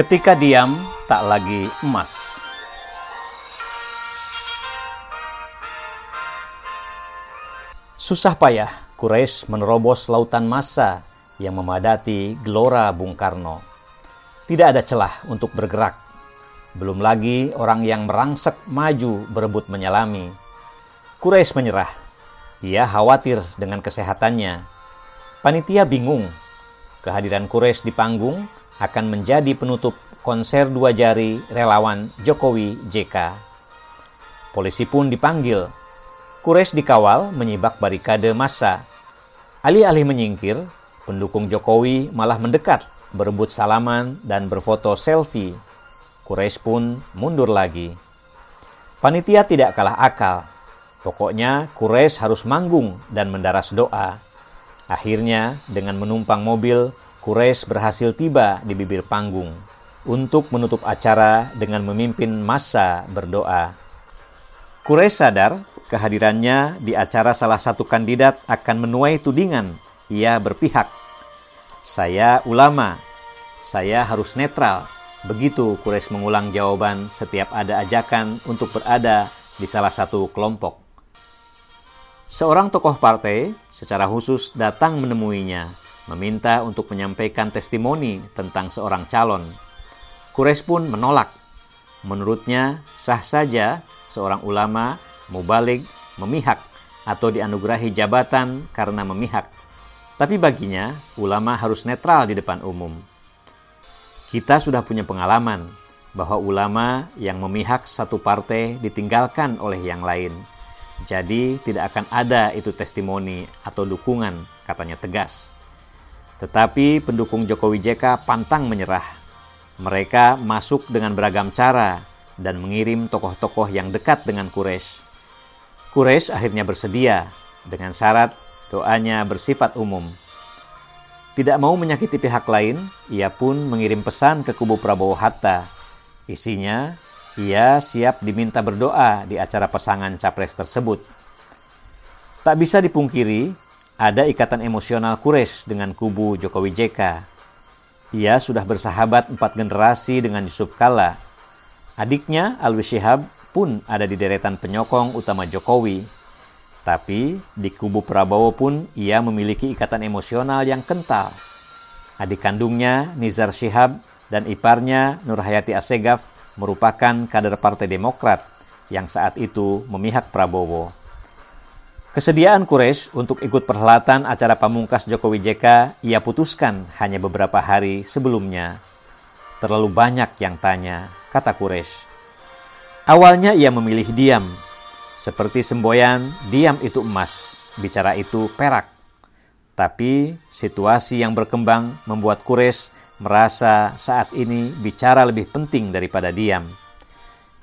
Ketika diam, tak lagi emas. Susah payah, Quraisy menerobos lautan massa yang memadati Gelora Bung Karno. Tidak ada celah untuk bergerak. Belum lagi orang yang merangsek maju berebut menyelami. Quraisy menyerah. Ia khawatir dengan kesehatannya. Panitia bingung. Kehadiran Quraisy di panggung akan menjadi penutup konser dua jari relawan Jokowi JK. Polisi pun dipanggil. Quraisy dikawal menyibak barikade massa. Alih-alih menyingkir, pendukung Jokowi malah mendekat, berebut salaman dan berfoto selfie. Quraisy pun mundur lagi. Panitia tidak kalah akal. Pokoknya Quraisy harus manggung dan mendaras doa. Akhirnya, dengan menumpang mobil, Quraisy berhasil tiba di bibir panggung untuk menutup acara dengan memimpin massa berdoa. Quraisy sadar kehadirannya di acara salah satu kandidat akan menuai tudingan. Ia berpihak. Saya ulama, saya harus netral. Begitu Quraisy mengulang jawaban setiap ada ajakan untuk berada di salah satu kelompok. Seorang tokoh partai secara khusus datang menemuinya meminta untuk menyampaikan testimoni tentang seorang calon. Quraisy pun menolak. Menurutnya sah saja seorang ulama mubalik memihak atau dianugerahi jabatan karena memihak. Tapi baginya, ulama harus netral di depan umum. Kita sudah punya pengalaman bahwa ulama yang memihak satu partai ditinggalkan oleh yang lain. Jadi tidak akan ada itu testimoni atau dukungan, katanya tegas. Tetapi pendukung Jokowi JK pantang menyerah. Mereka masuk dengan beragam cara dan mengirim tokoh-tokoh yang dekat dengan Quraisy. Quraisy akhirnya bersedia dengan syarat doanya bersifat umum. Tidak mau menyakiti pihak lain, ia pun mengirim pesan ke kubu Prabowo Hatta. Isinya, ia siap diminta berdoa di acara pasangan capres tersebut. Tak bisa dipungkiri, ada ikatan emosional Quraisy dengan kubu Jokowi JK. Ia sudah bersahabat empat generasi dengan Yusuf Kala. Adiknya Alwi Shihab pun ada di deretan penyokong utama Jokowi. Tapi di kubu Prabowo pun ia memiliki ikatan emosional yang kental. Adik kandungnya Nizar Shihab dan iparnya Nur Hayati Asegaf merupakan kader Partai Demokrat yang saat itu memihak Prabowo. Kesediaan Quraisy untuk ikut perhelatan acara pamungkas Jokowi JK ia putuskan hanya beberapa hari sebelumnya. Terlalu banyak yang tanya, kata Quraisy. Awalnya ia memilih diam. Seperti semboyan, diam itu emas, bicara itu perak. Tapi situasi yang berkembang membuat Quraisy merasa saat ini bicara lebih penting daripada diam.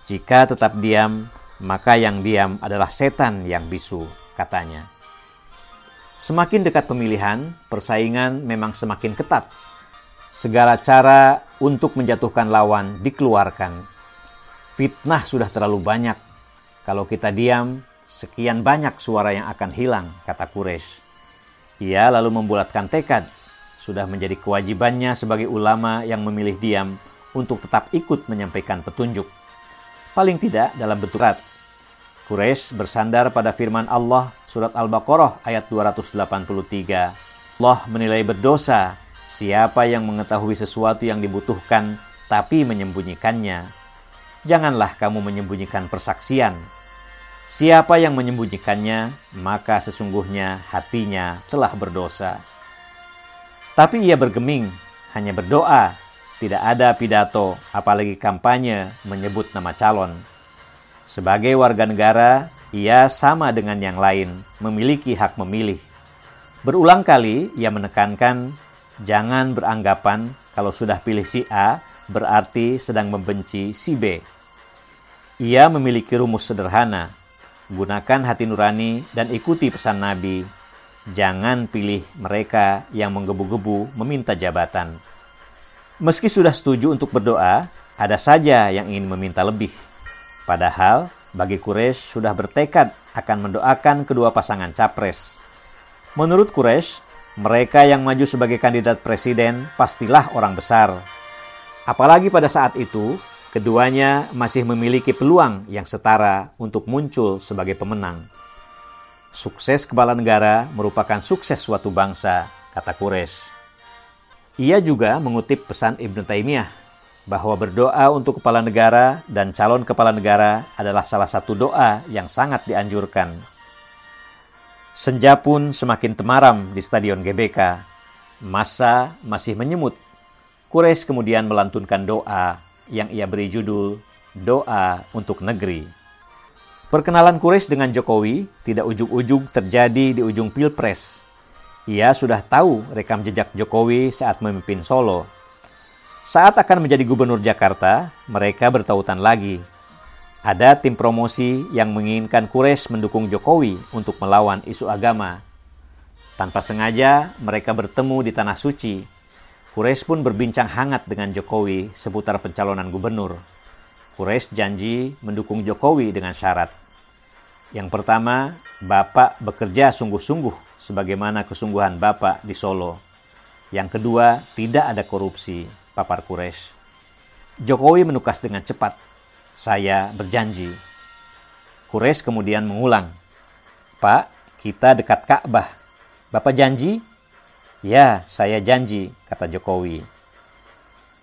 Jika tetap diam, maka yang diam adalah setan yang bisu katanya. Semakin dekat pemilihan, persaingan memang semakin ketat. Segala cara untuk menjatuhkan lawan dikeluarkan. Fitnah sudah terlalu banyak. Kalau kita diam, sekian banyak suara yang akan hilang, kata Quraisy. Ia lalu membulatkan tekad, sudah menjadi kewajibannya sebagai ulama yang memilih diam untuk tetap ikut menyampaikan petunjuk. Paling tidak dalam beturat Quraisy bersandar pada firman Allah surat Al-Baqarah ayat 283. Allah menilai berdosa siapa yang mengetahui sesuatu yang dibutuhkan tapi menyembunyikannya. Janganlah kamu menyembunyikan persaksian. Siapa yang menyembunyikannya, maka sesungguhnya hatinya telah berdosa. Tapi ia bergeming, hanya berdoa, tidak ada pidato, apalagi kampanye menyebut nama calon. Sebagai warga negara, ia sama dengan yang lain, memiliki hak memilih. Berulang kali ia menekankan jangan beranggapan kalau sudah pilih si A berarti sedang membenci si B. Ia memiliki rumus sederhana, gunakan hati nurani dan ikuti pesan Nabi. Jangan pilih mereka yang menggebu-gebu meminta jabatan. Meski sudah setuju untuk berdoa, ada saja yang ingin meminta lebih. Padahal bagi Quraisy sudah bertekad akan mendoakan kedua pasangan capres. Menurut Quraisy, mereka yang maju sebagai kandidat presiden pastilah orang besar. Apalagi pada saat itu, keduanya masih memiliki peluang yang setara untuk muncul sebagai pemenang. Sukses kepala negara merupakan sukses suatu bangsa, kata Quraisy. Ia juga mengutip pesan Ibnu Taimiyah bahwa berdoa untuk kepala negara dan calon kepala negara adalah salah satu doa yang sangat dianjurkan. Senja pun semakin temaram di Stadion GBK. Masa masih menyemut Quraisy kemudian melantunkan doa yang ia beri judul Doa untuk Negeri. Perkenalan Quraisy dengan Jokowi tidak ujung-ujung terjadi di ujung Pilpres. Ia sudah tahu rekam jejak Jokowi saat memimpin Solo. Saat akan menjadi gubernur Jakarta, mereka bertautan lagi. Ada tim promosi yang menginginkan Quraisy mendukung Jokowi untuk melawan isu agama. Tanpa sengaja, mereka bertemu di Tanah Suci Quraisy pun berbincang hangat dengan Jokowi seputar pencalonan gubernur. Quraisy janji mendukung Jokowi dengan syarat. Yang pertama, Bapak bekerja sungguh-sungguh sebagaimana kesungguhan Bapak di Solo. Yang kedua, tidak ada korupsi, papar Quraisy. Jokowi menukas dengan cepat. Saya berjanji. Quraisy kemudian mengulang. Pak, kita dekat Ka'bah. Bapak janji Ya, saya janji, kata Jokowi.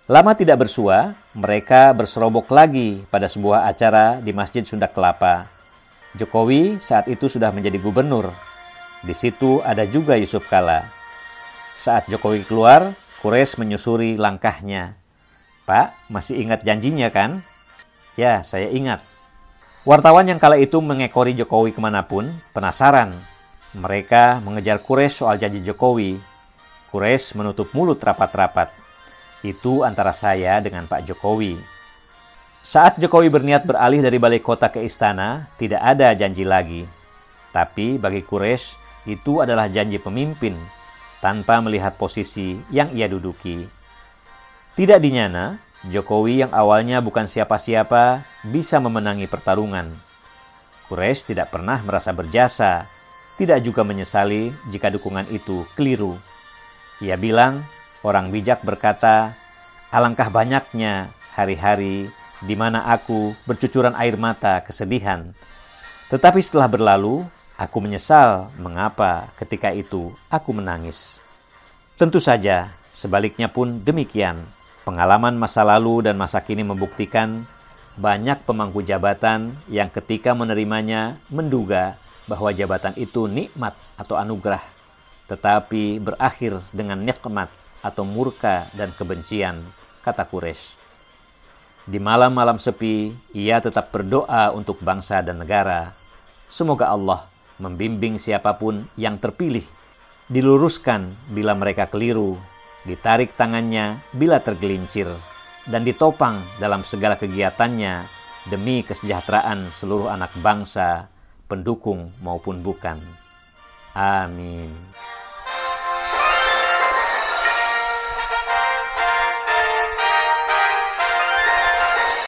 Lama tidak bersua, mereka berserobok lagi pada sebuah acara di Masjid Sunda Kelapa. Jokowi saat itu sudah menjadi gubernur. Di situ ada juga Yusuf Kala. Saat Jokowi keluar, Kures menyusuri langkahnya. Pak, masih ingat janjinya kan? Ya, saya ingat. Wartawan yang kala itu mengekori Jokowi ke mana pun, penasaran. Mereka mengejar Kures soal janji Jokowi, Quraisy menutup mulut rapat-rapat. Itu antara saya dengan Pak Jokowi. Saat Jokowi berniat beralih dari balai kota ke istana, tidak ada janji lagi. Tapi bagi Quraisy itu adalah janji pemimpin tanpa melihat posisi yang ia duduki. Tidak dinyana, Jokowi yang awalnya bukan siapa-siapa bisa memenangi pertarungan. Quraisy tidak pernah merasa berjasa, tidak juga menyesali jika dukungan itu keliru. Ia bilang, orang bijak berkata, alangkah banyaknya hari-hari di mana aku bercucuran air mata kesedihan. Tetapi setelah berlalu, aku menyesal mengapa ketika itu aku menangis. Tentu saja, sebaliknya pun demikian. Pengalaman masa lalu dan masa kini membuktikan banyak pemangku jabatan yang ketika menerimanya menduga bahwa jabatan itu nikmat atau anugerah tetapi berakhir dengan nikmat atau murka dan kebencian, kata Quraisy. Di malam-malam sepi, ia tetap berdoa untuk bangsa dan negara. Semoga Allah membimbing siapa pun yang terpilih, diluruskan bila mereka keliru, ditarik tangannya bila tergelincir, dan ditopang dalam segala kegiatannya demi kesejahteraan seluruh anak bangsa, pendukung maupun bukan. Amin.